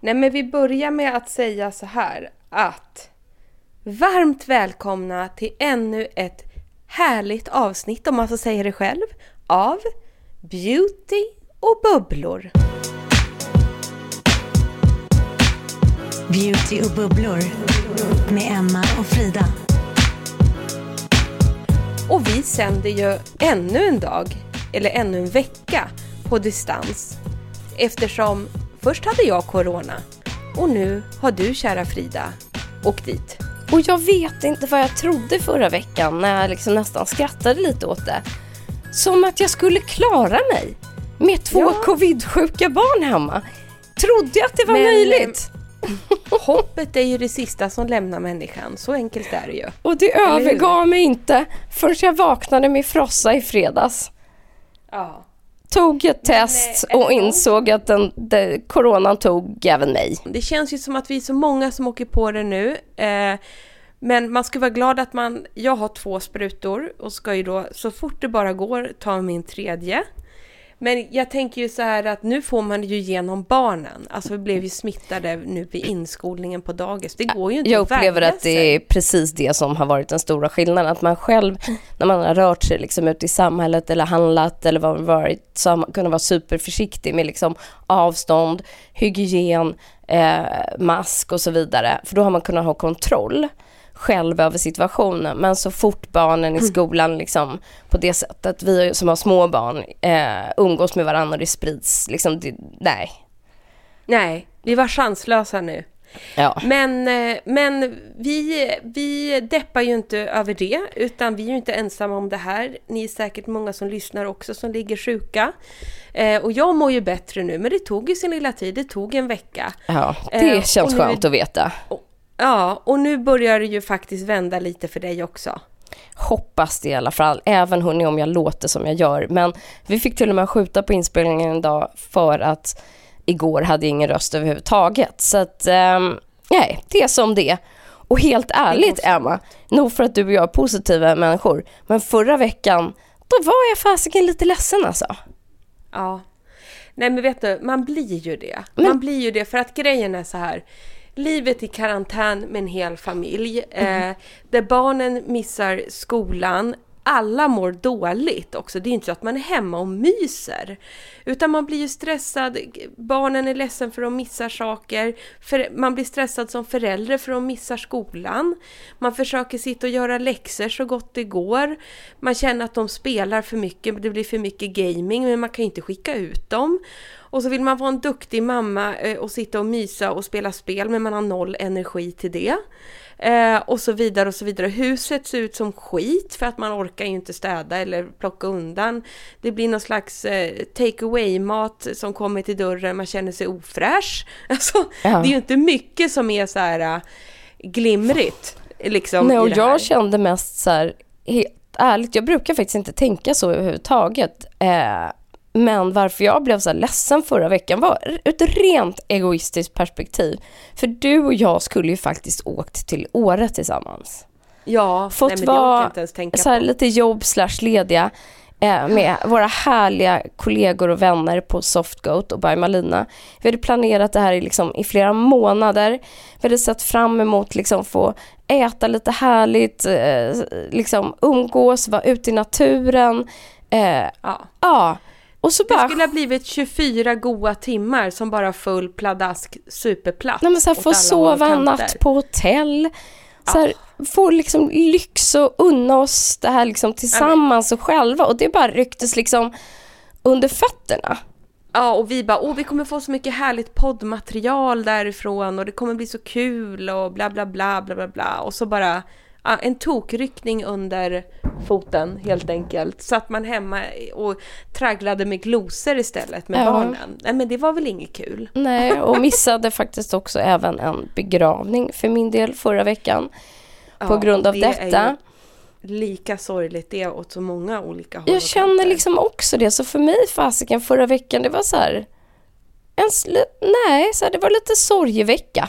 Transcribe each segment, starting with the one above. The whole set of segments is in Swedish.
Nej men vi börjar med att säga så här att varmt välkomna till ännu ett härligt avsnitt, om man får säga det själv, av Beauty och bubblor. Beauty och bubblor med Emma och Frida. Och vi sänder ju ännu en dag, eller ännu en vecka, på distans. Eftersom först hade jag corona och nu har du, kära Frida, åkt dit. Och jag vet inte vad jag trodde förra veckan när jag liksom nästan skrattade lite åt det. Som att jag skulle klara mig med två Ja. covidsjuka barn hemma. Trodde jag att det var Men, möjligt? Hoppet är ju det sista som lämnar människan, så enkelt är det ju. Och det övergav mig inte förrän jag vaknade med frossa i fredags. Ja. Tog ett test eh, är det och insåg att den, den, coronan tog även mig. Det känns ju som att vi är så många som åker på det nu. Eh, men man ska vara glad att man, jag har två sprutor och ska ju då så fort det bara går ta min tredje. Men jag tänker ju så här att nu får man det ju genom barnen. Alltså vi blev ju smittade nu vid inskolningen på dagis. Det går ju inte Jag upplever att det är precis det som har varit den stora skillnaden. Att man själv, när man har rört sig liksom ute i samhället eller handlat eller vad det varit, så har man kunnat vara superförsiktig med liksom avstånd, hygien, eh, mask och så vidare. För då har man kunnat ha kontroll själv över situationen. Men så fort barnen i skolan liksom på det sättet, vi som har små barn, eh, umgås med varandra och det sprids liksom, det, nej. Nej, vi var chanslösa nu. Ja. Men, eh, men vi, vi deppar ju inte över det, utan vi är ju inte ensamma om det här. Ni är säkert många som lyssnar också som ligger sjuka. Eh, och jag mår ju bättre nu, men det tog ju sin lilla tid. Det tog en vecka. Ja, det Eh, och känns nu- skönt att veta. Ja, och nu börjar det ju faktiskt vända lite för dig också. Hoppas det i alla fall, även hörni om jag låter som jag gör. Men vi fick till och med skjuta på inspelningen en dag för att igår hade jag ingen röst överhuvudtaget. Så att, ehm, nej, det är som det. Och helt ärligt Emma, nog för att du och jag är positiva människor, men förra veckan, då var jag fasiken lite ledsen alltså. Ja. Nej men vet du, man blir ju det. Men- Man blir ju det för att grejen är så här. Livet i karantän med en hel familj, eh, där barnen missar skolan, alla mår dåligt också. Det är inte så att man är hemma och myser. Utan man blir ju stressad, barnen är ledsen för att de missar saker. För, man blir stressad som förälder för att de missar skolan. Man försöker sitta och göra läxor så gott det går. Man känner att de spelar för mycket, det blir för mycket gaming, men man kan ju inte skicka ut dem. Och så vill man vara en duktig mamma eh, och sitta och mysa och spela spel, men man har noll energi till det. Eh, och så vidare och så vidare. Huset ser ut som skit för att man orkar ju inte städa eller plocka undan. Det blir någon slags eh, take away-mat som kommer till dörren, man känner sig ofräsch. Alltså, Ja. det är ju inte mycket som är så här äh, glimrigt. Liksom, Nej, och jag kände mest så här, helt ärligt, jag brukar faktiskt inte tänka så överhuvudtaget. Eh, men varför jag blev så här ledsen förra veckan var ett rent egoistiskt perspektiv. För du och jag skulle ju faktiskt åkt till Åre tillsammans. Ja, Fått nej, men vara så här, lite jobb slash lediga eh, med våra härliga kollegor och vänner på Softgoat och by Malina. Vi hade planerat det här i, liksom, i flera månader. Vi hade sett fram emot liksom få äta lite härligt, eh, liksom umgås, vara ute i naturen. Eh, Ja. ja, och så Det bara skulle ha blivit 24 goa timmar som bara full pladask superplatt. Nej, men så här, få sova en natt på hotell. Så här, Få liksom lyx och unna oss det här liksom tillsammans och själva. Och det bara rycktes liksom under fötterna. Ja, och vi bara, åh vi kommer få så mycket härligt poddmaterial därifrån och det kommer bli så kul och bla bla bla bla bla bla. Och så bara ja, en tokryckning under foten helt enkelt. Satt man hemma och tragglade med glosor istället med Ja. barnen. Nej men det var väl inget kul. Nej, och missade faktiskt också även en begravning för min del förra veckan. På Ja, grund av det detta. lika sorgligt det åt så många olika håll Jag känner liksom också det. Så för mig fasiken förra veckan, det var så här... En nej, så här, det var lite sorgevecka.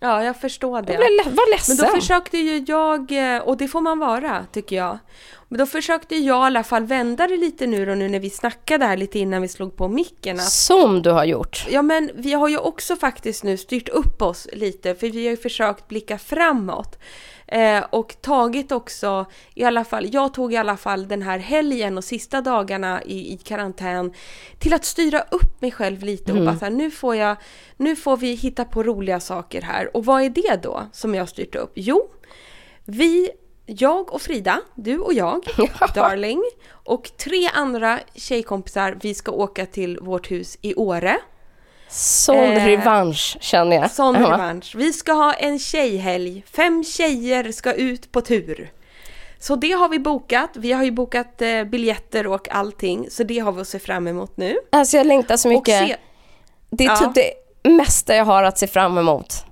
Ja, jag förstår det. Jag blev, var Men ledsen. då försökte ju jag, eh, och det får man vara tycker jag. Men då försökte jag i alla fall vända det lite nu då nu när vi snackade här lite innan vi slog på micken. Att, Som du har gjort. ja men vi har ju också faktiskt nu styrt upp oss lite för vi har ju försökt blicka framåt. Eh, och tagit också, i alla fall, jag tog i alla fall den här helgen och sista dagarna i, i karantän till att styra upp mig själv lite och bara så här, nu får jag, nu får vi hitta på roliga saker här. Och vad är det då som jag har styrt upp? Jo, vi, jag och Frida, du och jag, darling, och tre andra tjejkompisar, vi ska åka till vårt hus i Åre. Sån Eh, revansch känner jag. Sån Ja. revansch. Vi ska ha en tjejhelg. Fem tjejer ska ut på tur. Så det har vi bokat. Vi har ju bokat eh, biljetter och allting. Så det har vi att se fram emot nu. Alltså jag längtar så mycket. se, Det är Ja. typ det mesta jag har att se fram emot.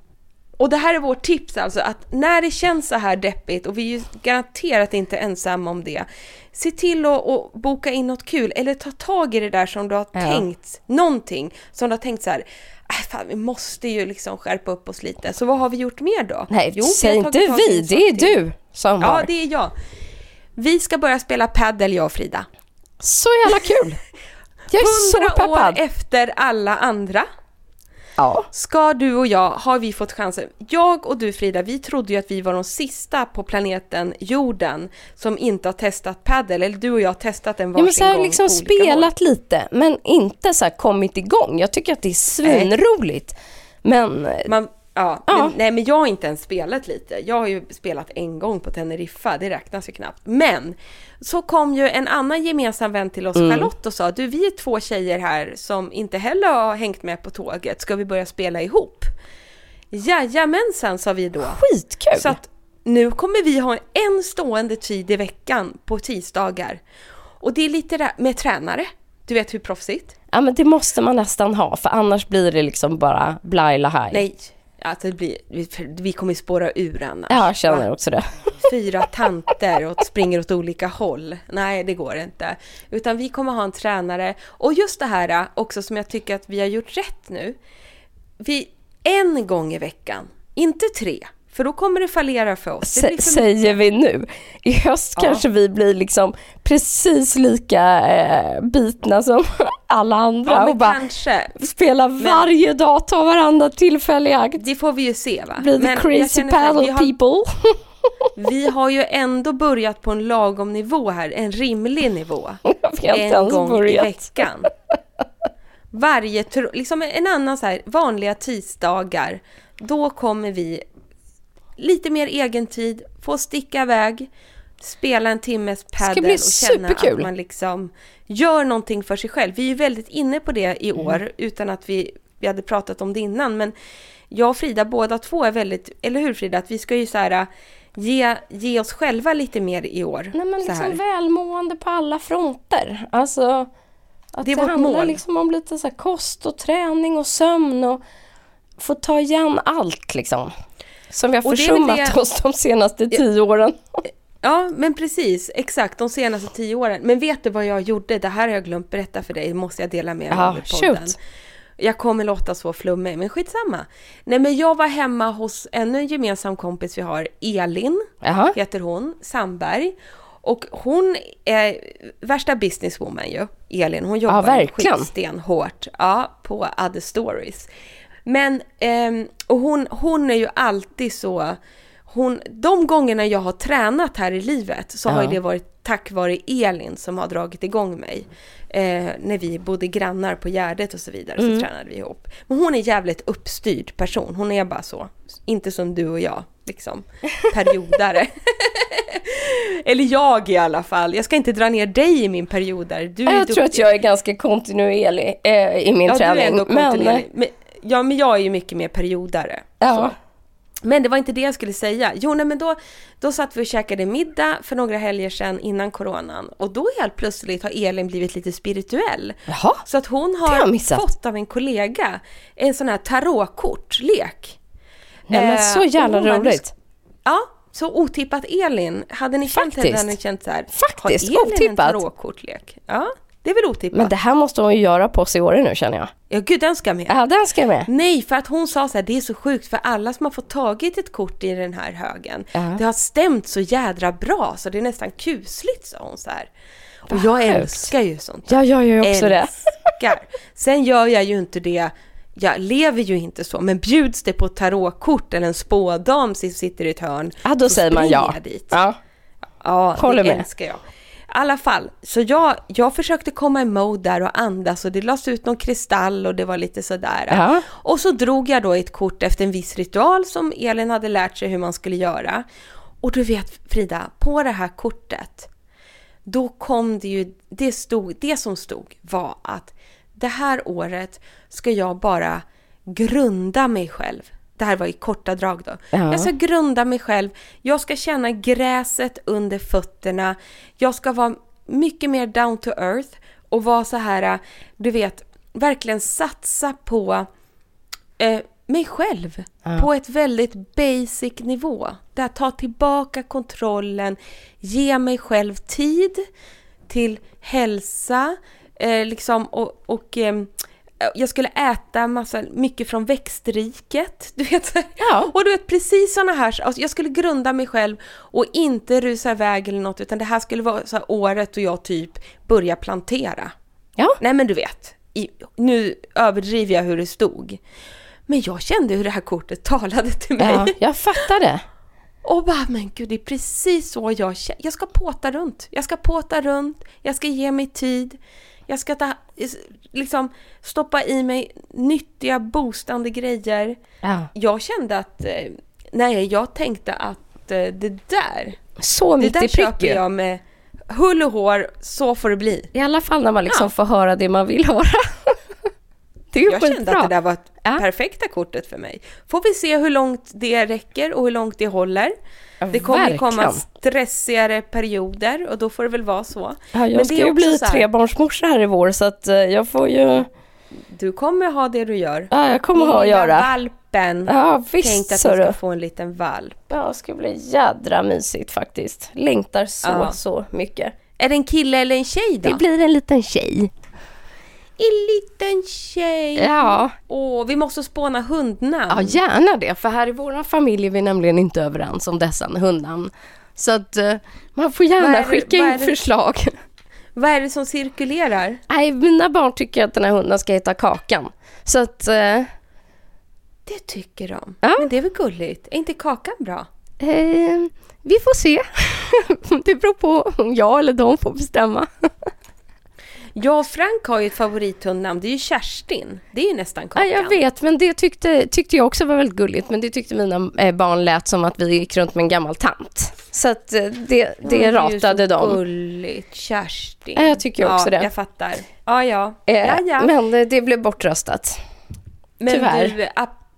Och det här är vårt tips alltså, att när det känns så här deppigt, och vi är ju garanterat inte ensamma om det, se till att, att boka in något kul, eller ta tag i det där som du har Ja. tänkt, någonting som du har tänkt så här, äh, fan, vi måste ju liksom skärpa upp oss lite. Så vad har vi gjort mer då? Nej, Jo, säg inte vi, det är till. du som Ja, har. det är jag. Vi ska börja spela paddel jag och Frida. Så jävla kul! Jag är så Hundra år peppad. efter alla andra Ja. ska du och jag, har vi fått chansen. Jag och du Frida, vi trodde ju att vi var de sista på planeten jorden som inte har testat paddel. Eller du och jag har testat den Ja, varsin men så här, gång liksom olika håll. spelat lite, men inte så här kommit igång. Jag tycker att det är svinroligt. Men Man, ja, Ja. Men, nej men jag har inte ens spelat lite. Jag har ju spelat en gång på Teneriffa, det räknas ju knappt. Men så kom ju en annan gemensam vän till oss, Charlotte, och sa du vi är två tjejer här som inte heller har hängt med på tåget, ska vi börja spela ihop? Jajamensan, sa vi då. skitkul! Så att nu kommer vi ha en stående tid i veckan på tisdagar. Och det är lite där med tränare. Du vet hur proffsigt? Ja men det måste man nästan ha, för annars blir det liksom bara blaj haj. Nej, alltså det blir, vi, vi kommer spåra ur annars. Ja, jag känner också det. Fyra tanter och springer åt olika håll. Nej, det går inte. Utan vi kommer ha en tränare. Och just det här äh, också som jag tycker att vi har gjort rätt nu. Vi, en gång i veckan, inte tre. För då kommer det fallera för oss. Det säger vi nu. I höst Ja. kanske vi blir liksom precis lika eh, bitna som alla andra Ja, och men bara kanske. spela varje dag, ta varandra tillfälle i akt. Det får vi ju se va. Blir the Men crazy paddle har, people. vi har ju ändå börjat på en lagom nivå här, en rimlig nivå. en gång i börjat. veckan. Varje, liksom en annan så här, vanliga tisdagar, då kommer vi lite mer egen tid, få sticka iväg, spela en timmes paddel bli och känna superkul. att man liksom gör någonting för sig själv. Vi är ju väldigt inne på det i Mm. år utan att vi vi hade pratat om det innan, men jag och Frida båda två är väldigt, eller hur Frida, att vi ska ju så här ge, ge oss själva lite mer i år. Nej men liksom välmående på alla fronter. Alltså att Det är det, vårt handlar mål. liksom om lite så här kost och träning och sömn och få ta igen allt liksom. Som vi har Och försummat det- oss de senaste tio åren. Ja, men precis. Exakt, de senaste tio åren. Men vet du vad jag gjorde? Det här har jag glömt berätta för dig. Måste jag dela med mig Ja, av i podden. shoot. Jag kommer låta så flummig, men skitsamma. Nej, men jag var hemma hos ännu en gemensam kompis vi har, Elin, Jaha. heter hon, Sandberg. Och hon är värsta businesswoman ju, Elin. Hon jobbar verkligen. skitstenhårt ja, på Other Stories. Men, ehm, och hon, hon är ju alltid så... Hon, de gångerna jag har tränat här i livet så har Ja. det varit tack vare Elin som har dragit igång mig. Eh, när vi bodde grannar på Gärdet och så vidare Mm. så tränade vi ihop. Men hon är jävligt uppstyrd person. Hon är bara så. Inte som du och jag, liksom. Periodare. Eller jag i alla fall. Jag ska inte dra ner dig i min periodare. Du är Jag tror att jag är ganska kontinuerlig eh, i min ja, träning. Du är ändå kontinuerlig. Men, ja, men jag är ju mycket mer periodare. Ja. Så. Men det var inte det jag skulle säga. Jo, nej, men då, då satt vi och käkade middag för några helger sedan innan coronan. Och då helt plötsligt har Elin blivit lite spirituell. Jaha. Så att hon har har fått av en kollega en sån här tarotkortlek. Nej, men Eh, så jävla bara, roligt. Ja, så otippat Elin. Hade ni känt henne hade ni känt så här. Faktiskt, har Elin otippat. en tarotkortlek? Ja, det är väl otippat. Men det här måste hon ju göra på oss i år nu känner jag. Ja, gud den ska med. Ja, den ska med. Nej, för att hon sa så här, det är så sjukt för alla som har fått tagit ett kort i den här högen, Ja. det har stämt så jädra bra så det är nästan kusligt, sa hon så här. Och jag sjukt. älskar ju sånt. Ja, jag gör ju också det. älskar. Sen gör jag ju inte det, jag lever ju inte så, men bjuds det på tarotkort eller en spådam som sitter i ett hörn, Ja, då så säger man ja. dit. Ja. Ja, Håller det med. älskar jag. Alla fall, så jag, jag försökte komma i mode där och andas och det lades ut någon kristall och det var lite sådär. Ja. Och så drog jag då ett kort efter en viss ritual som Elin hade lärt sig hur man skulle göra. Och du vet Frida, på det här kortet, då kom det ju, det, stod, det som stod var att det här året ska jag bara grunda mig själv. Det här var i korta drag då. Ja. Jag ska grunda mig själv, jag ska känna gräset under fötterna, jag ska vara mycket mer down to earth och vara så här, du vet, verkligen satsa på eh, mig själv på ett väldigt basic nivå. Där ta tillbaka kontrollen, ge mig själv tid till hälsa, eh, liksom och, och ehm, jag skulle äta massa, mycket från växtriket. Du vet. Ja. Och du vet precis sådana här, alltså jag skulle grunda mig själv och inte rusa iväg eller något, utan det här skulle vara så året då jag typ börjar plantera. Ja. Nej men du vet, i, nu överdriver jag hur det stod. Men jag kände hur det här kortet talade till mig. ja, jag fattar det. Och bara, men gud, det är precis så jag känner. Jag ska påta runt. Jag ska påta runt. Jag ska ge mig tid. Jag ska ta, liksom, stoppa i mig nyttiga, boostande grejer. Ja. Jag kände att, eh, nej, jag tänkte att eh, det där, Så det där prick köper jag med hull och hår, så får det bli. I alla fall när man liksom Ja. får höra det man vill höra. det är Jag kände skitbra. att det där var ett Ja. perfekta kortet för mig. Får vi se hur långt det räcker och hur långt det håller. Ja, Det kommer ju komma verkligen. stressigare perioder och då får det väl vara så. Ja, Men jag det ska ju bli här- trebarnsmorsa här i vår så att eh, jag får ju... Du kommer ha det du gör. Ja, jag kommer ha att göra. valpen. Ja, visst att så du ska få en liten valp. Ja, det ska bli jädra mysigt faktiskt. Längtar så, Ja. så mycket. Är det en kille eller en tjej då? Det blir en liten tjej. En liten tjej. Ja. Åh, vi måste spåna hundnamn. Ja, gärna det. För här i vår familj är vi nämligen inte överens om dessa hundnamn. Så att eh, man får gärna det- skicka in förslag. Vad är det som cirkulerar? Nej, mina barn tycker att den här hunden ska heta Kakan. Så att... Eh, Det tycker de. Ja. Men det är väl gulligt? Är inte kakan bra? eh, vi får se. det beror på om jag eller de får bestämma. Jag och Frank har ju ett favorithundnamn. Det är ju Kerstin. Det är ju nästan Ja, kakan. jag vet, men det tyckte, tyckte jag också var väldigt gulligt. Men det tyckte mina eh, barn lät som att vi gick runt med en gammal tant. Så att eh, det, det är ju ratade så gulligt. Kerstin. Ja, jag tycker också ja, det. Jag fattar. Ja, ja. Eh, ja, ja. Men... Det blev bortröstat. Men Tyvärr. du,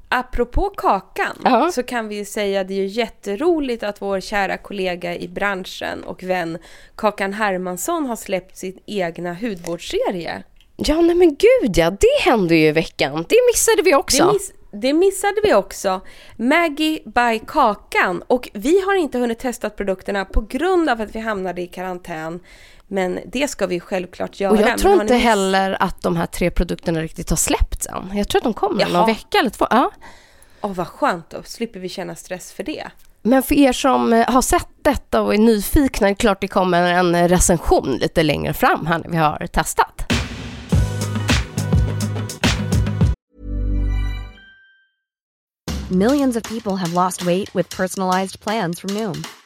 apropå kakan Ja. så kan vi ju säga att det är ju jätteroligt att vår kära kollega i branschen och vän Kakan Hermansson har släppt sin egna hudvårdsserie. Ja, nej men gud ja, det hände ju i veckan. Det missade vi också. Det, miss, det missade vi också. Maggie by Kakan. Och vi har inte hunnit testa produkterna på grund av att vi hamnade i karantän. Men det ska vi självklart göra. Och jag tror inte ni heller att de här tre produkterna riktigt har släppts än. Jag tror att de kommer Jaha. någon vecka eller två. Ja. Åh, vad skönt då. Slipper vi känna stress för det. Men för er som eh, har sett detta och är nyfikna, det är klart det kommer en recension lite längre fram här när vi har testat. Millions of people have lost weight with personalized plans from Noom,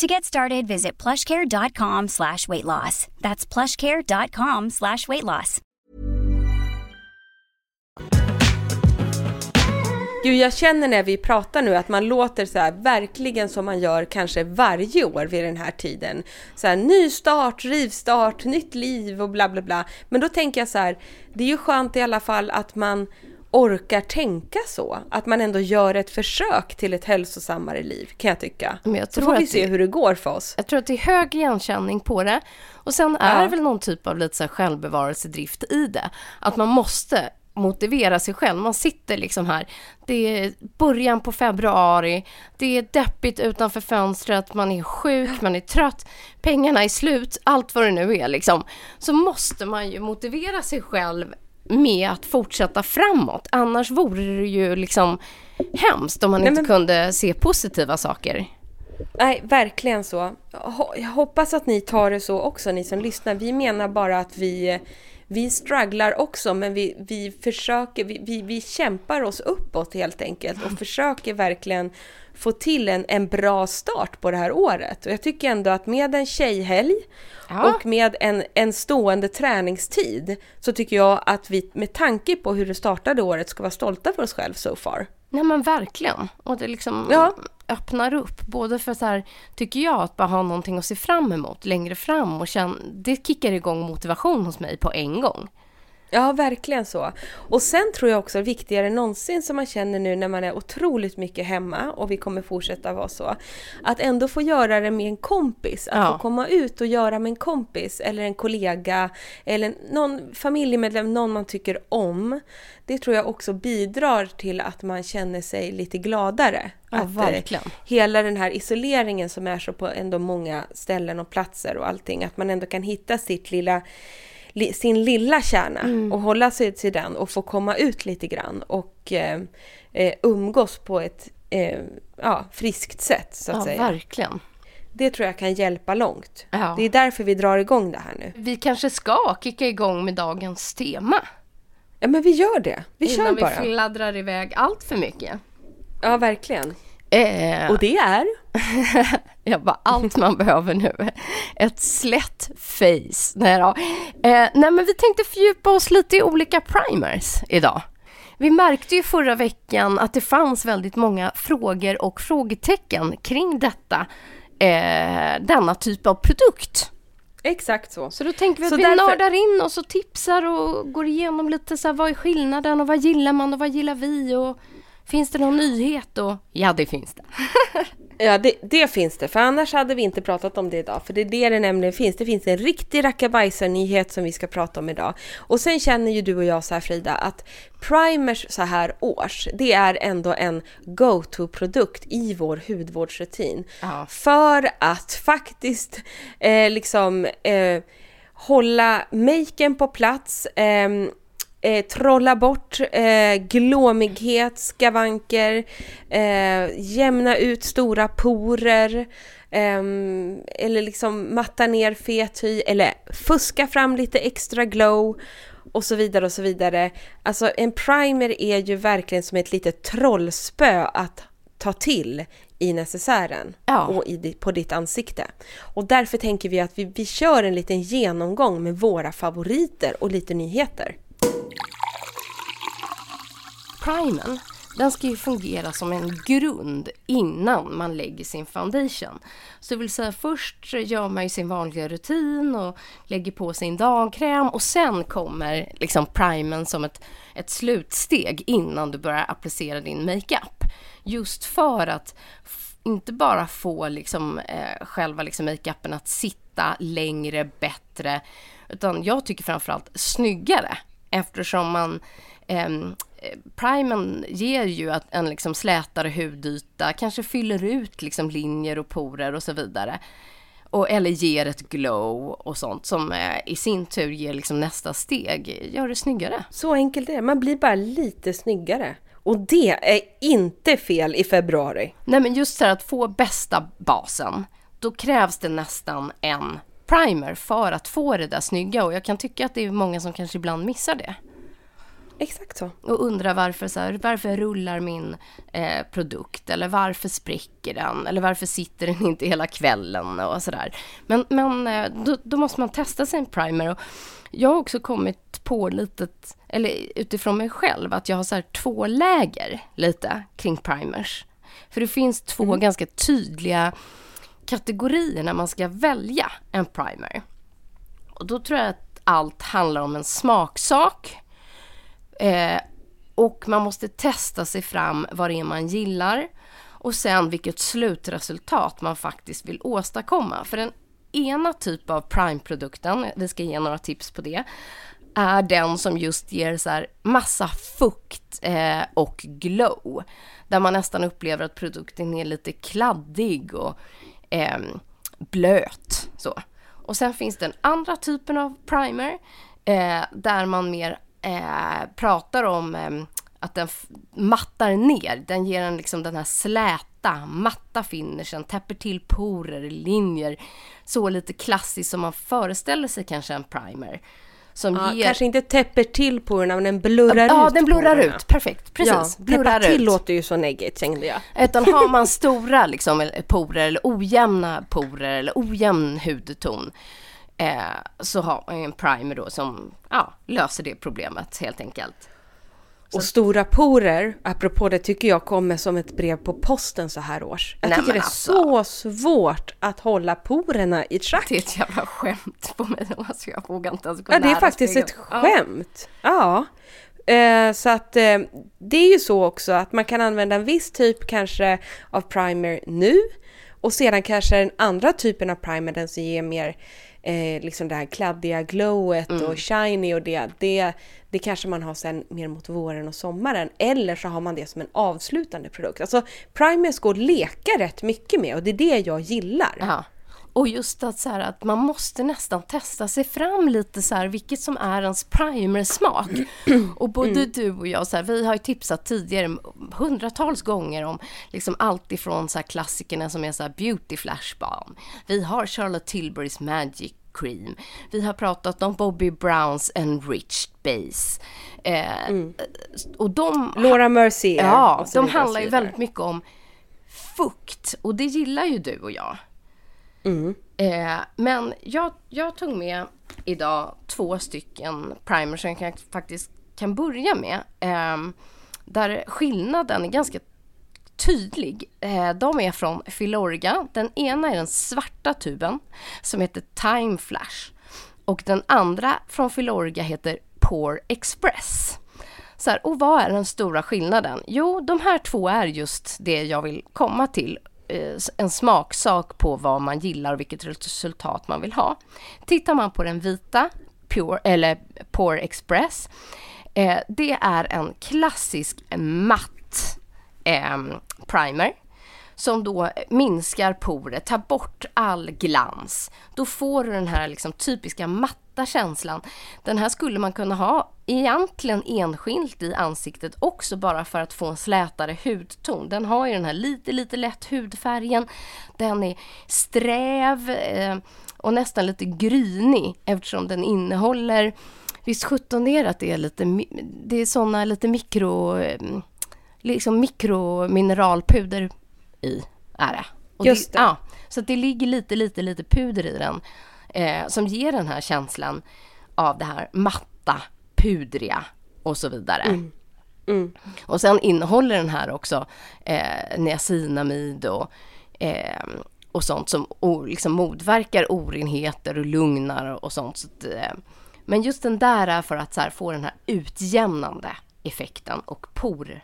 To get started, visit plushcare.com slash weight loss. That's plushcare.com slash weight loss. Gud, jag känner när vi pratar nu att man låter så här, verkligen som man gör kanske varje år vid den här tiden. Så här, ny start, rivstart, nytt liv och bla bla bla. Men då tänker jag så här, det är ju skönt i alla fall att man orkar tänka så. Att man ändå gör ett försök till ett hälsosammare liv, kan jag tycka. Men jag Så tror får vi se hur det går för oss. Jag tror att det är hög igenkänning på det. Och sen är Ja. det väl någon typ av lite så här självbevarelsedrift i det. Att man måste motivera sig själv. Man sitter liksom här, det är början på februari, det är deppigt utanför fönstret, man är sjuk, man är trött, pengarna är slut, allt vad det nu är liksom. Så måste man ju motivera sig själv med att fortsätta framåt. Annars vore det ju liksom hemskt om man Nej, inte men- kunde se positiva saker. Nej, verkligen så. Jag hoppas att ni tar det så också, ni som lyssnar. Vi menar bara att vi, vi strugglar också, men vi, vi försöker, vi, vi, vi kämpar oss uppåt helt enkelt och försöker verkligen få till en, en bra start på det här året. Och jag tycker ändå att med en tjejhelg Ja. och med en, en stående träningstid så tycker jag att vi med tanke på hur det startade året ska vara stolta för oss själva so far. Nej men verkligen. Och det liksom Ja. öppnar upp. Både för så här, tycker jag, att bara ha någonting att se fram emot längre fram och känna, det kickar igång motivation hos mig på en gång. Ja, verkligen så. Och sen tror jag också viktigare än någonsin som man känner nu när man är otroligt mycket hemma och vi kommer fortsätta vara så. Att ändå få göra det med en kompis. Att Ja. få komma ut och göra med en kompis eller en kollega eller någon familjemedlem, någon man tycker om. Det tror jag också bidrar till att man känner sig lite gladare. Ja, att, eh, verkligen. hela den här isoleringen som är så på ändå många ställen och platser och allting, att man ändå kan hitta sitt lilla li, sin lilla kärna Mm. och hålla sig till den och få komma ut lite grann och eh, eh, umgås på ett eh, ja, friskt sätt så att Ja, säga. verkligen. Det tror jag kan hjälpa långt. Ja. Det är därför vi drar igång det här nu. Vi kanske ska kicka igång med dagens tema. Ja men vi gör det. Vi kör innan vi bara. fladdrar iväg allt för mycket. Ja verkligen. Eh, Och det är? jag bara, allt man behöver nu. Ett slätt face. Nej, då. Eh, nej, men vi tänkte fördjupa oss lite i olika primers idag. Vi märkte ju förra veckan att det fanns väldigt många frågor och frågetecken kring detta, eh, denna typ av produkt. Exakt så. Så då tänker vi att Så vi därför- nördar in oss och tipsar och går igenom lite så här, vad är skillnaden och vad gillar man och vad gillar vi och finns det någon nyhet och ja, det finns det. Ja, det, det finns det. För annars hade vi inte pratat om det idag. För det är det det nämligen finns. Det finns en riktig rackabajsar-nyhet som vi ska prata om idag. Och sen känner ju du och jag så här Frida, att primers så här års, det är ändå en go-to-produkt i vår hudvårdsrutin. Ja. För att faktiskt eh, liksom eh, hålla maken på plats, ehm, eh, trolla bort eh, glåmighet, skavanker, eh, jämna ut stora porer, ehm, eller liksom matta ner fet hy, eller fuska fram lite extra glow och så vidare och så vidare. Alltså en primer är ju verkligen som ett litet trollspö att ta till i necessären Ja. och i, på ditt ansikte. Och därför tänker vi att vi, vi kör en liten genomgång med våra favoriter och lite nyheter primern, den ska ju fungera som en grund innan man lägger sin foundation. Så det vill säga först gör man ju sin vanliga rutin och lägger på sin dagkräm och sen kommer liksom primern som ett, ett slutsteg innan du börjar applicera din makeup. Just för att inte bara få liksom, eh, själva liksom makeupen att sitta längre, bättre, utan jag tycker framförallt snyggare eftersom man eh, Primen ger ju att en liksom slätare hudyta, kanske fyller ut liksom linjer och porer och så vidare. Och, eller ger ett glow och sånt som eh, i sin tur ger liksom nästa steg, gör det snyggare. Så enkelt är det. Man blir bara lite snyggare. Och det är inte fel i februari. Nej men just så här att få bästa basen, då krävs det nästan en primer för att få det där snygga och jag kan tycka att det är många som kanske ibland missar det. Exakt så. och undrar varför, så här, varför rullar min eh, produkt eller varför spricker den eller varför sitter den inte hela kvällen och sådär. Men, men eh, då, då måste man testa sin primer och jag har också kommit på lite, eller utifrån mig själv, att jag har så här två läger lite kring primers. För det finns två ganska tydliga kategorier när man ska välja en primer. Och då tror jag att allt handlar om en smaksak. Eh, och man måste testa sig fram vad det är man gillar. Och sen vilket slutresultat man faktiskt vill åstadkomma. För den ena typ av Prime-produkten, vi ska ge några tips på det, är den som just ger så här massa fukt eh, och glow. Där man nästan upplever att produkten är lite kladdig och eh, blöt. Så. Och sen finns den andra typen av primer eh, där man mer eh, pratar om eh, att den mattar ner. Den ger en liksom den här släta, matta finishen, täpper till porer, linjer. Så lite klassiskt som man föreställer sig kanske en primer. Som Ja, ger... Kanske inte täpper till porerna, men den blurrar ut Ja, den blurrar porerna. ut. Perfekt. Precis. Ja, blurrar till ut. låter ju så neggigt, kände jag. Utan har man stora liksom, porer eller ojämna porer eller ojämn hudton eh, så har man ju en primer då som ja, löser det problemet helt enkelt. Och stora porer, apropå det, tycker jag kommer som ett brev på posten så här års. Jag Nej, tycker det är alltså. så svårt att hålla porerna i schack. Det är ett jävla skämt på mig. Alltså, jag vågar inte ens gå Ja, det är faktiskt spegeln. ett Ja. skämt. Ja. Eh, så att eh, det är ju så också att man kan använda en viss typ kanske av primer nu och sedan kanske den andra typen av primer, den som ger mer eh, liksom det här kladdiga glowet Mm. och shiny och det, det, det kanske man har sen mer mot våren och sommaren. Eller så har man det som en avslutande produkt. Alltså primers går att leka rätt mycket med och det är det jag gillar. Ja. Och just att, så här, att man måste nästan testa sig fram lite så här, vilket som är ens primersmak. Och både mm. du och jag, så här, vi har ju tipsat tidigare hundratals gånger om liksom allt ifrån så här, klassikerna som är så här, Beauty Flash Balm. Vi har Charlotte Tilburys Magic Cream. Vi har pratat om Bobby Browns Enriched Base. Eh, mm. och de, Laura Mercier. Ja, de handlar ju väldigt mycket om fukt och det gillar ju du och jag. Mm. Eh, men jag, jag tog med idag två stycken primers som jag faktiskt kan börja med. Eh, där skillnaden är ganska tydlig. Eh, de är från Filorga. Den ena är den svarta tuben som heter Time Flash och den andra från Filorga heter Pore Express. Så här, och vad är den stora skillnaden? Jo, de här två är just det jag vill komma till. Eh, en smaksak på vad man gillar och vilket resultat man vill ha. Tittar man på den vita, Pure, eller Pore Express, eh, det är en klassisk matt eh, primer som då minskar porer, tar bort all glans. Då får du den här liksom typiska matta känslan. Den här skulle man kunna ha egentligen enskilt i ansiktet också bara för att få en slätare hudton. Den har ju den här lite, lite lätt hudfärgen. Den är sträv eh, och nästan lite grynig eftersom den innehåller Visst sjutton är det att det är lite, det är såna lite mikro, eh, liksom mikromineralpuder i. Är det. Och Just det. det. Ja, så det ligger lite, lite, lite puder i den eh, som ger den här känslan av det här matta, pudriga och så vidare. Mm. Mm. Och sen innehåller den här också eh, niacinamid och, eh, och sånt som o, liksom motverkar orenheter och lugnar och sånt. Så att, eh, men just den där är för att här, få den här utjämnande effekten och por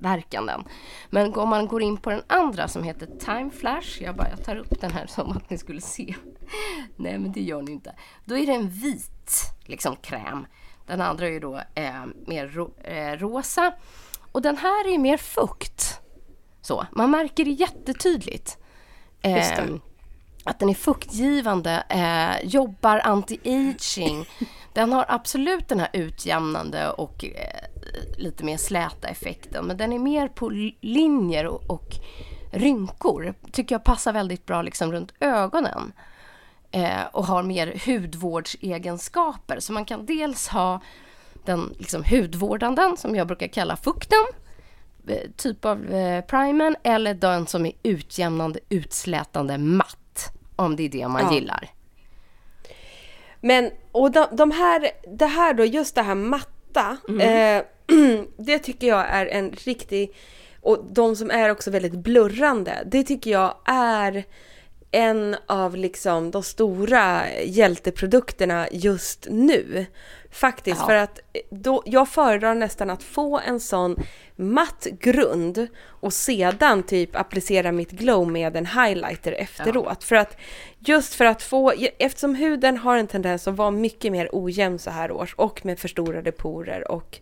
verkanden. Men om man går in på den andra som heter Time Flash, jag bara jag tar upp den här som att ni skulle se. Nej men det gör ni inte. Då är det en vit liksom kräm. Den andra är ju då eh, mer ro, eh, rosa. Och den här är mer fukt. Så, man märker det jättetydligt. Eh, att den är fuktgivande, eh, jobbar anti-aging. Den har absolut den här utjämnande och eh, lite mer släta effekten. Men den är mer på linjer och, och rynkor. Tycker jag passar väldigt bra liksom runt ögonen. Eh, och har mer hudvårdsegenskaper. Så man kan dels ha den liksom hudvårdande som jag brukar kalla fukten. Eh, typ av eh, primern. Eller den som är utjämnande, utslätande matt. Om det är det man ja. gillar. Men, och de, de, här, det här då, just det här matta. Mm. Eh, det tycker jag är en riktig, och de som är också väldigt blurrande, det tycker jag är en av liksom de stora hjälteprodukterna just nu. Faktiskt, ja. för att då, jag föredrar nästan att få en sån matt grund och sedan typ applicera mitt glow med en highlighter efteråt. Ja. För att just för att få, eftersom huden har en tendens att vara mycket mer ojämn så här års och med förstorade porer och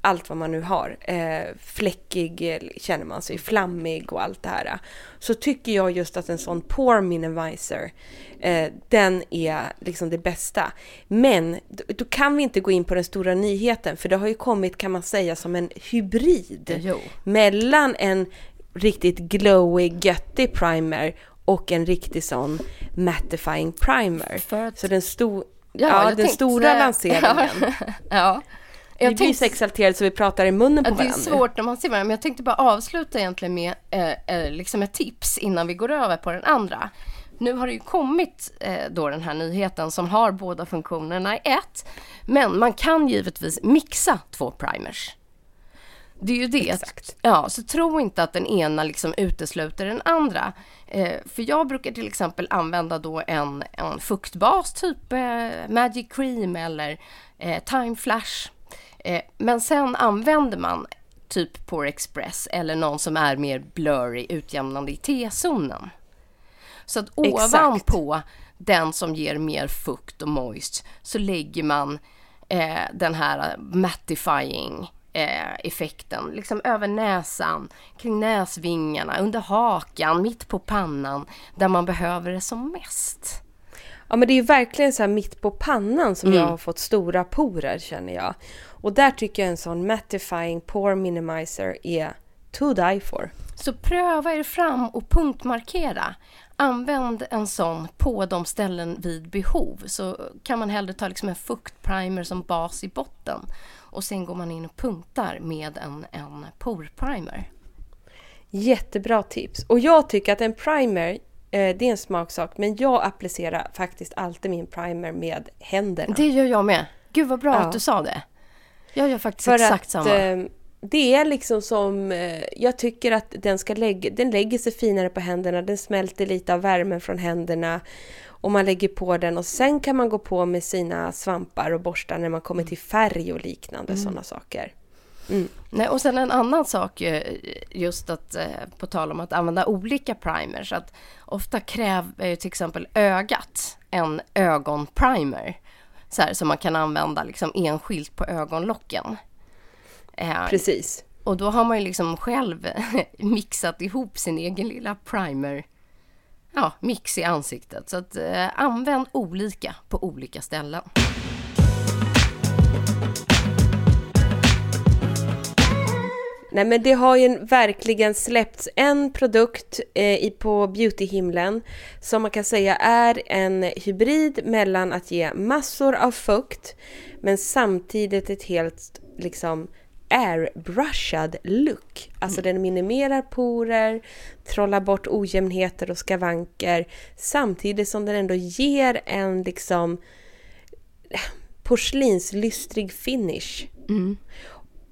allt vad man nu har. Eh, fläckig eh, känner man sig, flammig och allt det här. Så tycker jag just att en sån pore minimizer, eh, den är liksom det bästa. Men då kan vi inte gå in på den stora nyheten, för det har ju kommit kan man säga som en hybrid jo. mellan en riktigt glowy, göttig primer och en riktig sån mattifying primer. Att... Så den, sto ja, ja den stora lanseringen. ja. Jag vi blir så exalterade så vi pratar i munnen på varandra. Det är svårt när man ser varandra, men jag tänkte bara avsluta egentligen med eh, eh, liksom ett tips innan vi går över på den andra. Nu har det ju kommit eh, då den här nyheten som har båda funktionerna i ett. Men man kan givetvis mixa två primers. Det är ju det. Exakt. Ja, så tro inte att den ena liksom utesluter den andra. Eh, för jag brukar till exempel använda då en, en fuktbas, typ eh, Magic Cream eller eh, Time Flash Eh, men sen använder man typ Pore Express eller någon som är mer blurry, utjämnande i T-zonen. Så att ovanpå den som ger mer fukt och moist så lägger man eh, den här mattifying eh, effekten. Liksom över näsan, kring näsvingarna, under hakan, mitt på pannan. Där man behöver det som mest. Ja men det är ju verkligen så här mitt på pannan som Mm. jag har fått stora porer känner jag. Och där tycker jag en sån mattifying pore minimizer är to die for. Så pröva er fram och punktmarkera. Använd en sån på de ställen vid behov. Så kan man hellre ta liksom en fuktprimer som bas i botten. Och sen går man in och punktar med en, en porprimer. Jättebra tips. Och jag tycker att en primer, eh, det är en smaksak, men jag applicerar faktiskt alltid min primer med händerna. Det gör jag med. Gud vad bra Ja. att du sa det. Jag gör faktiskt För exakt att samma. eh, det är liksom som, eh, jag tycker att den ska lägga, den lägger sig finare på händerna, den smälter lite av värmen från händerna och man lägger på den och sen kan man gå på med sina svampar och borstar när man kommer till färg och liknande sådana saker. Nej, och sen en annan sak, eh, just att eh, på tal om att använda olika primers, att ofta kräver ju till exempel ögat en ögonprimer. Så här, som man kan använda liksom enskilt på ögonlocken. Eh, Precis. och då har man ju liksom själv mixat ihop sin egen lilla primer, ja, mix i ansiktet. Så att eh, använd olika på olika ställen. Nej men det har ju verkligen släppts en produkt eh, på beautyhimlen som man kan säga är en hybrid mellan att ge massor av fukt men samtidigt ett helt liksom airbrushad look. Alltså den minimerar porer, trollar bort ojämnheter och skavanker samtidigt som den ändå ger en liksom porslinslystrig finish.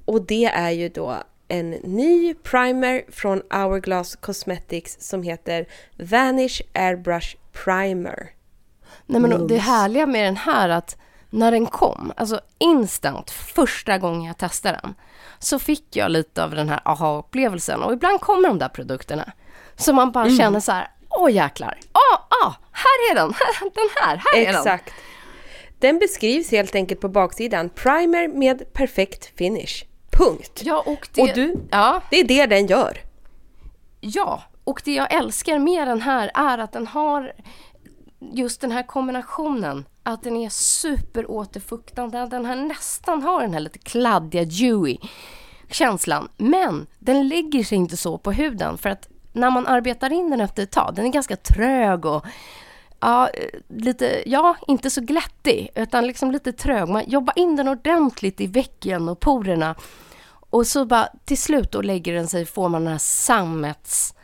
Och det är ju då en ny primer från Hourglass Cosmetics som heter Vanish Airbrush Primer. Nej, men det härliga med den här att när den kom, alltså instant, första gången jag testade den, så fick jag lite av den här aha-upplevelsen. Och ibland kommer de där produkterna som man bara känner så här, åh jäklar, åh, ah, här är den, den här, här är den. Exakt. Den beskrivs helt enkelt på baksidan. Primer med perfekt finish. Punkt. Ja, och det, Och du? Ja, Det är det den gör. Ja, och det jag älskar med den här är att den har just den här kombinationen. Att den är superåterfuktande. Den här nästan har den här lite kladdiga, dewy känslan. Men den lägger sig inte så på huden för att när man arbetar in den efter ett tag, den är ganska trög och ja, lite, ja, inte så glättig utan liksom lite trög. Man jobbar in den ordentligt i väcken och porerna och så bara till slut då lägger den sig, får man den här sammets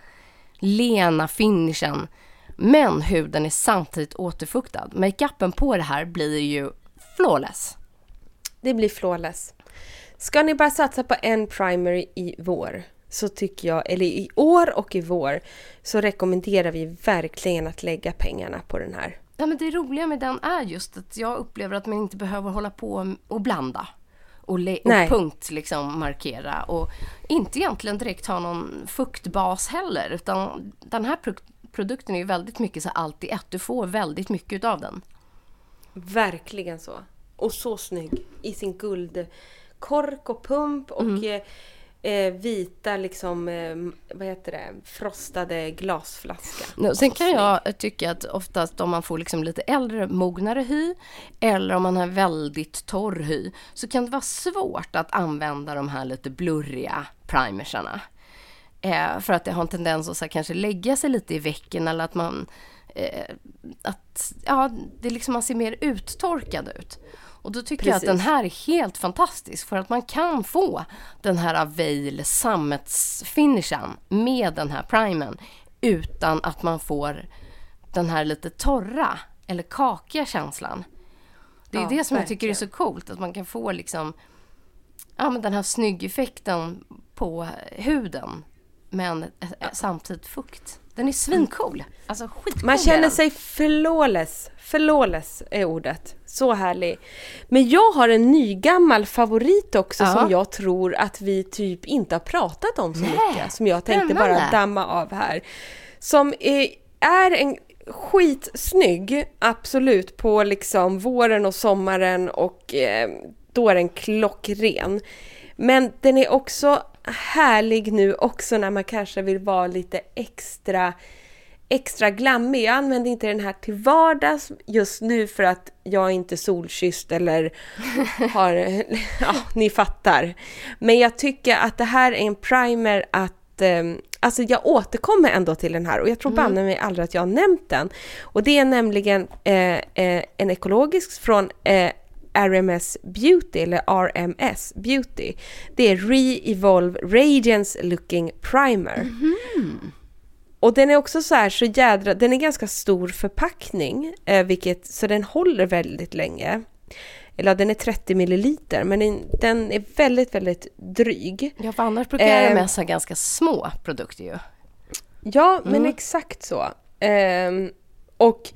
lena finishen. Men huden är samtidigt återfuktad. Makeupen på det här blir ju flawless. Det blir flawless. Ska ni bara satsa på en primer i vår så tycker jag, eller i år och i vår, så rekommenderar vi verkligen att lägga pengarna på den här. Ja, men det roliga med den är just att jag upplever att man inte behöver hålla på och blanda. Och, och punkt liksom markera. Och inte egentligen direkt ha någon fuktbas heller. Utan den här pro- produkten är ju väldigt mycket så allt i ett. Du får väldigt mycket av den. Verkligen så. Och så snygg i sin guldkork och pump och eh, eh, vita liksom, eh, vad heter det, frostade glasflaska. Nu, Sen kan jag tycka att oftast om man får liksom lite äldre, mognare hy eller om man har väldigt torr hy så kan det vara svårt att använda de här lite blurriga primersarna. Eh, för att det har en tendens att så här, kanske lägga sig lite i väcken eller att man eh, att ja, det liksom man ser mer uttorkad ut. Och då tycker jag att Precis. den här är helt fantastisk för att man kan få den här Avail sammetsfinishen med den här primern utan att man får den här lite torra eller kakiga känslan. Det är Ja, det som jag tycker är verkligen. så coolt, att man kan få liksom ja, men den här snygg-effekten på huden men eh, eh, samtidigt fukt. Den är svincool. Alltså skitcool Man känner sig flawless. Flawless är ordet. Så härlig. Men jag har en nygammal favorit också Ja. som jag tror att vi typ inte har pratat om så Nej, mycket. Som jag tänkte bara damma av här. Som är, är en skitsnygg, absolut, på liksom våren och sommaren och eh, då är den klockren. Men den är också härlig nu också när man kanske vill vara lite extra extra glammig. Jag använder inte den här till vardags just nu för att jag är inte solkysst eller har... Ja, ni fattar. Men jag tycker att det här är en primer att eh, Alltså jag återkommer ändå till den här och jag tror mm. banne mig aldrig att jag har nämnt den. Och det är nämligen eh, eh, en ekologisk från eh, RMS Beauty, eller RMS Beauty. Det är Re-Evolve Radiance Looking Primer. Mm. Och den är också så här så jädra, den är ganska stor förpackning, eh, vilket, så den håller väldigt länge. Eller den är 30 milliliter, men den, den är väldigt, väldigt dryg. Ja, för annars brukar RMS eh, ha ganska små produkter ju. Ja, mm. men exakt så. Eh, och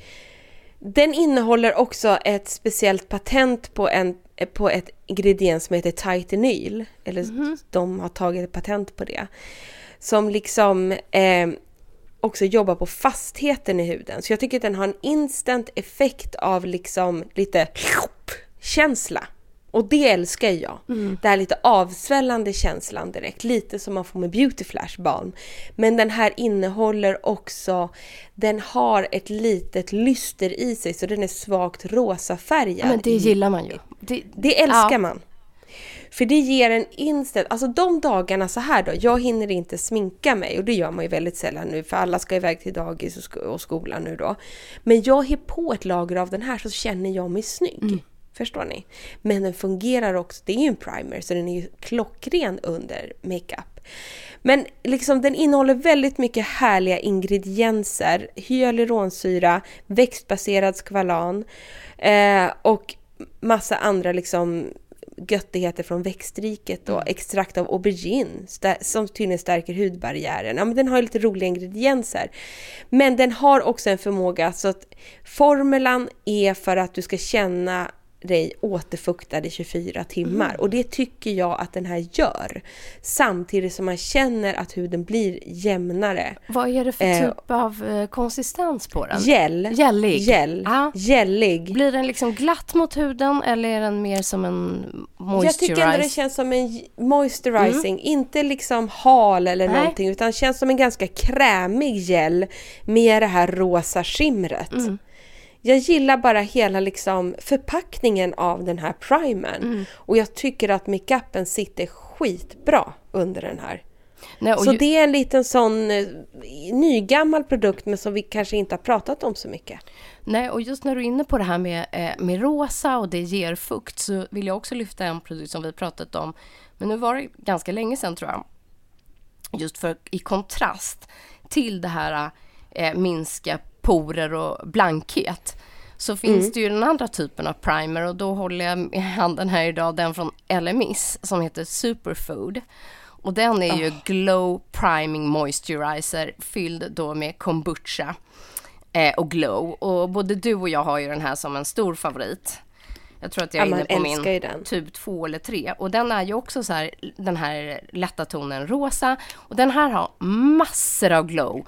den innehåller också ett speciellt patent på, en, på ett ingrediens som heter titanyl. Eller mm. de har tagit patent på det. Som liksom eh, också jobbar på fastheten i huden. Så jag tycker att den har en instant effekt av liksom lite känsla. Och det älskar jag. Mm. Det här lite avsvällande känslan direkt. Lite som man får med Beauty Flash balm. Men den här innehåller också, den har ett litet lyster i sig så den är svagt rosa färgad. Men det gillar man ju. Det, det älskar ja. man. För det ger en instant, alltså de dagarna så här då, jag hinner inte sminka mig och det gör man ju väldigt sällan nu för alla ska iväg till dagis och, sko och skolan nu då. Men jag har på ett lager av den här så känner jag mig snygg. Mm. Förstår ni? Men den fungerar också, det är ju en primer så den är ju klockren under makeup. Men liksom den innehåller väldigt mycket härliga ingredienser. Hyaluronsyra, växtbaserad skvalan eh, och massa andra liksom göttigheter från växtriket och mm. extrakt av aubergine som tydligen stärker hudbarriären. Ja, men den har lite roliga ingredienser. Men den har också en förmåga så att formulan är för att du ska känna dig återfuktad i 24 timmar. Mm. Och det tycker jag att den här gör. Samtidigt som man känner att huden blir jämnare. Vad är det för eh, typ av eh, konsistens på den? Gel. Gällig? Gel. Ah. Gällig. Blir den liksom glatt mot huden eller är den mer som en moisturizer? Jag tycker ändå det känns som en moisturizing. Mm. Inte liksom hal eller Nej. någonting utan känns som en ganska krämig gel med det här rosa skimret. Mm. Jag gillar bara hela liksom förpackningen av den här primern. Mm. Och jag tycker att makeupen sitter skitbra under den här. Nej, så ju... det är en liten sån eh, nygammal produkt men som vi kanske inte har pratat om så mycket. Nej, och just när du är inne på det här med, eh, med rosa och det ger fukt så vill jag också lyfta en produkt som vi pratat om. Men nu var det ganska länge sedan tror jag. Just för i kontrast till det här eh, minska porer och blankhet så finns mm. det ju den andra typen av primer och då håller jag i handen här idag den från LMIS som heter Superfood. Och den är ju oh. Glow Priming Moisturizer fylld då med kombucha eh, och glow. Och både du och jag har ju den här som en stor favorit. Jag tror att jag är ja, inne på min den. typ 2 eller 3. Och den är ju också så här, den här lätta tonen rosa. Och den här har massor av glow.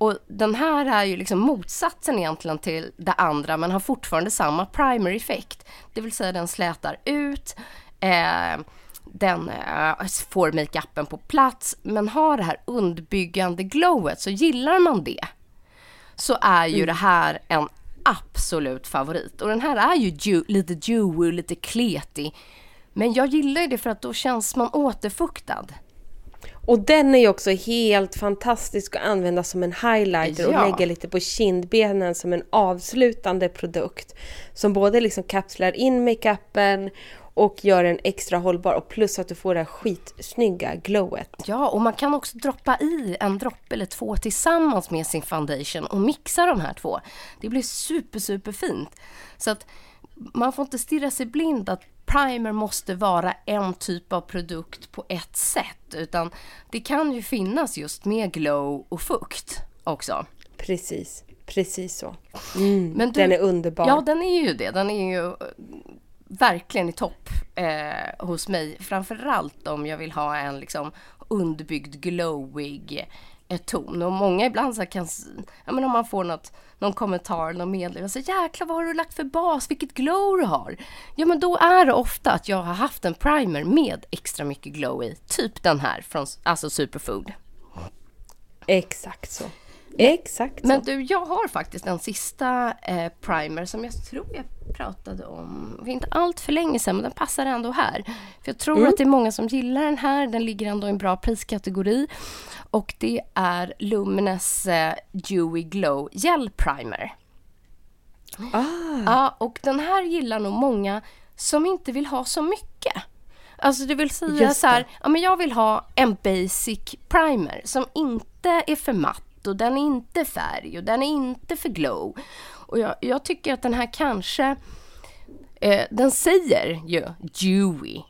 Och den här är ju liksom motsatsen egentligen till det andra men har fortfarande samma primer effekt. Det vill säga den slätar ut, eh, den eh, får makeupen på plats men har det här underbyggande glowet så gillar man det så är ju mm. det här en absolut favorit. Och den här är ju dew, lite dewy, lite kletig. Men jag gillar det för att då känns man återfuktad. Och den är ju också helt fantastisk att använda som en highlighter ja. och lägga lite på kindbenen som en avslutande produkt. Som både liksom kapslar in makeupen och gör den extra hållbar och plus att du får det här skitsnygga glowet. Ja, och man kan också droppa i en droppe eller två tillsammans med sin foundation och mixa de här två. Det blir super, super fint. Så att man får inte stirra sig blind att primer måste vara en typ av produkt på ett sätt utan det kan ju finnas just med glow och fukt också. Precis, precis så. Mm, Men du, den är underbar. Ja, den är ju det. Den är ju eh, verkligen i topp eh, hos mig. Framförallt om jag vill ha en liksom underbyggd glowig ett ton. Och många ibland så kan, ja men om man får något, någon kommentar någon meddelande, så jäklar vad har du lagt för bas, vilket glow du har. Ja men då är det ofta att jag har haft en primer med extra mycket glow i, typ den här från alltså Superfood. Exakt så. Exakt så. Men du, jag har faktiskt en sista eh, primer som jag tror jag pratade om för inte allt för länge sedan, men den passar ändå här. För jag tror Mm. att det är många som gillar den här. Den ligger ändå i en bra priskategori. Och det är Lumines eh, Dewy Glow Gel Primer. Ah, Ja, och den här gillar nog många som inte vill ha så mycket. Alltså det vill säga så här, ja men jag vill ha en basic primer som inte är för matt och den är inte färg och den är inte för glow. Och jag, jag tycker att den här kanske, eh, den säger ju dewy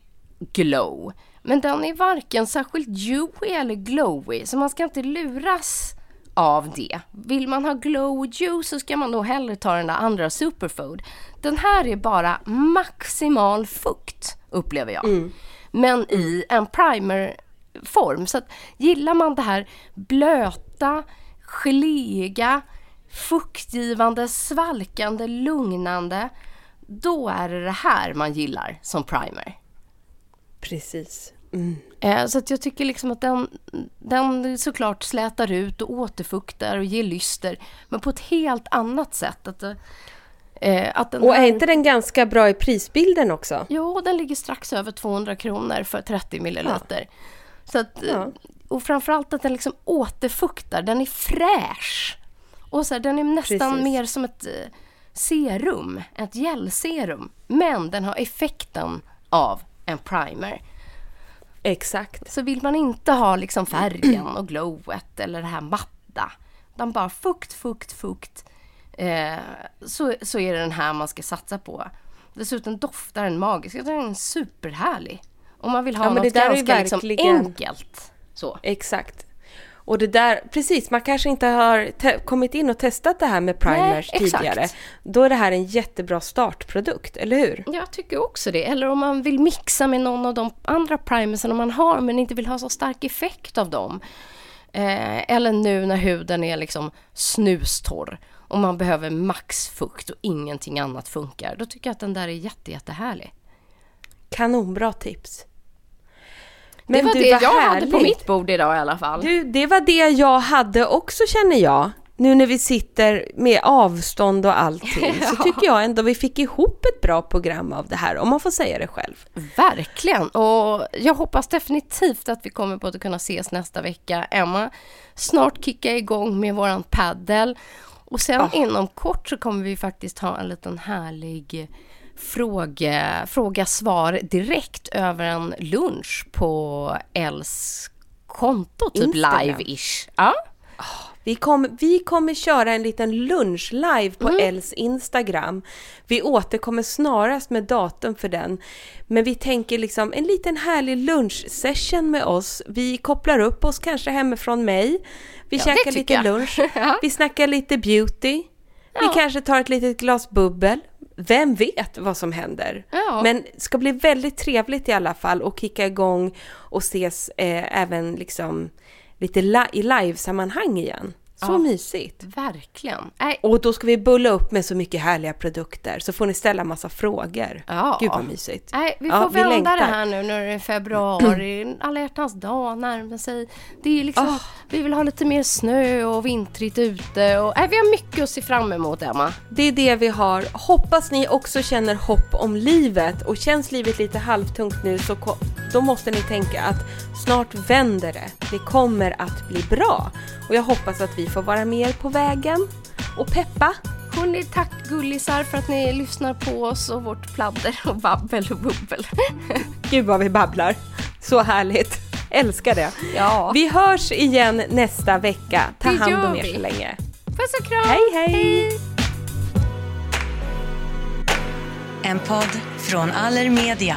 glow. Men den är varken särskilt dewy eller glowy, så man ska inte luras av det. Vill man ha glow juice så ska man nog hellre ta den där andra superfood. Den här är bara maximal fukt, upplever jag. Men i en primerform. Så att gillar man det här blöta, geléiga, fuktgivande, svalkande, lugnande. Då är det det här man gillar som primer. precis. Mm. Eh, Så att jag tycker liksom att den, den såklart slätar ut och återfuktar och ger lyster. Men på ett helt annat sätt. Att, eh, att Och är inte den ganska bra i prisbilden också? Jo, den ligger strax över 200 kronor för 30 milliliter. Så att, Ja. Och framförallt att den liksom återfuktar. Den är fräsch. Och så här, den är nästan Precis. mer som ett eh, serum, ett gelserum. Men den har effekten av en primer. Exakt. Så vill man inte ha liksom färgen och glowet eller det här matta. Utan bara fukt, fukt, fukt. Eh, så, så är det den här man ska satsa på. Dessutom doftar den magiskt. Jag tycker Den är superhärlig. Om man vill ha Ja, något ganska liksom verkligen- enkelt. Så. Exakt. Och det där, precis, man kanske inte har kommit in och testat det här med primers Nej, tidigare. Då är det här en jättebra startprodukt, eller hur? Jag tycker också det. Eller om man vill mixa med någon av de andra primersen man har men inte vill ha så stark effekt av dem. Eh, eller nu när huden är liksom snustorr och man behöver maxfukt och ingenting annat funkar. Då tycker jag att den där är jätte, jättehärlig. Kanonbra tips. Det var du, det jag hade härligt. på mitt bord idag i alla fall. Du, det var det jag hade också känner jag. Nu när vi sitter med avstånd och allting så Ja. tycker jag ändå vi fick ihop ett bra program av det här, om man får säga det själv. Verkligen! Och jag hoppas definitivt att vi kommer på att kunna ses nästa vecka. Emma, snart kicka igång med våran paddel. Och sen Ah. inom kort så kommer vi faktiskt ha en liten härlig fråga, fråga svar direkt över en lunch på Els konto, typ live-ish. Ja. Vi, kom, vi kommer köra en liten lunch live på Els Instagram. Vi återkommer snarast med datum för den. Men vi tänker liksom en liten härlig lunchsession med oss. Vi kopplar upp oss kanske hemifrån mig. Vi Ja, käkar lite jag. lunch. Vi snackar lite beauty. Vi Ja. kanske tar ett litet glas bubbel. Vem vet vad som händer? Ja. Men det ska bli väldigt trevligt i alla fall och kicka igång och ses eh, även liksom lite li- i livesammanhang igen. Så Ja. mysigt! Verkligen. Nej, Och då ska vi bulla upp med så mycket härliga produkter så får ni ställa massa frågor. Ja. Gud vad mysigt! Nej, vi Ja, får vi vända längtar. det här nu när det är februari, alla hjärtans dag närmar sig. Det är liksom, Ah. vi vill ha lite mer snö och vintrigt ute och nej, vi har mycket att se fram emot Emma. Det är det vi har. Hoppas ni också känner hopp om livet och känns livet lite halvtungt nu så då måste ni tänka att snart vänder det. Det kommer att bli bra. Och jag hoppas att vi får vara med er på vägen och peppa. Hörni, tack gullisar för att ni lyssnar på oss och vårt pladder och babbel och bubbel. Gud vad vi babblar. Så härligt. Älskar det. Ja. Vi hörs igen nästa vecka. Ta Det hand om er så länge. Puss och kram! Hej hej! En podd från Allermedia.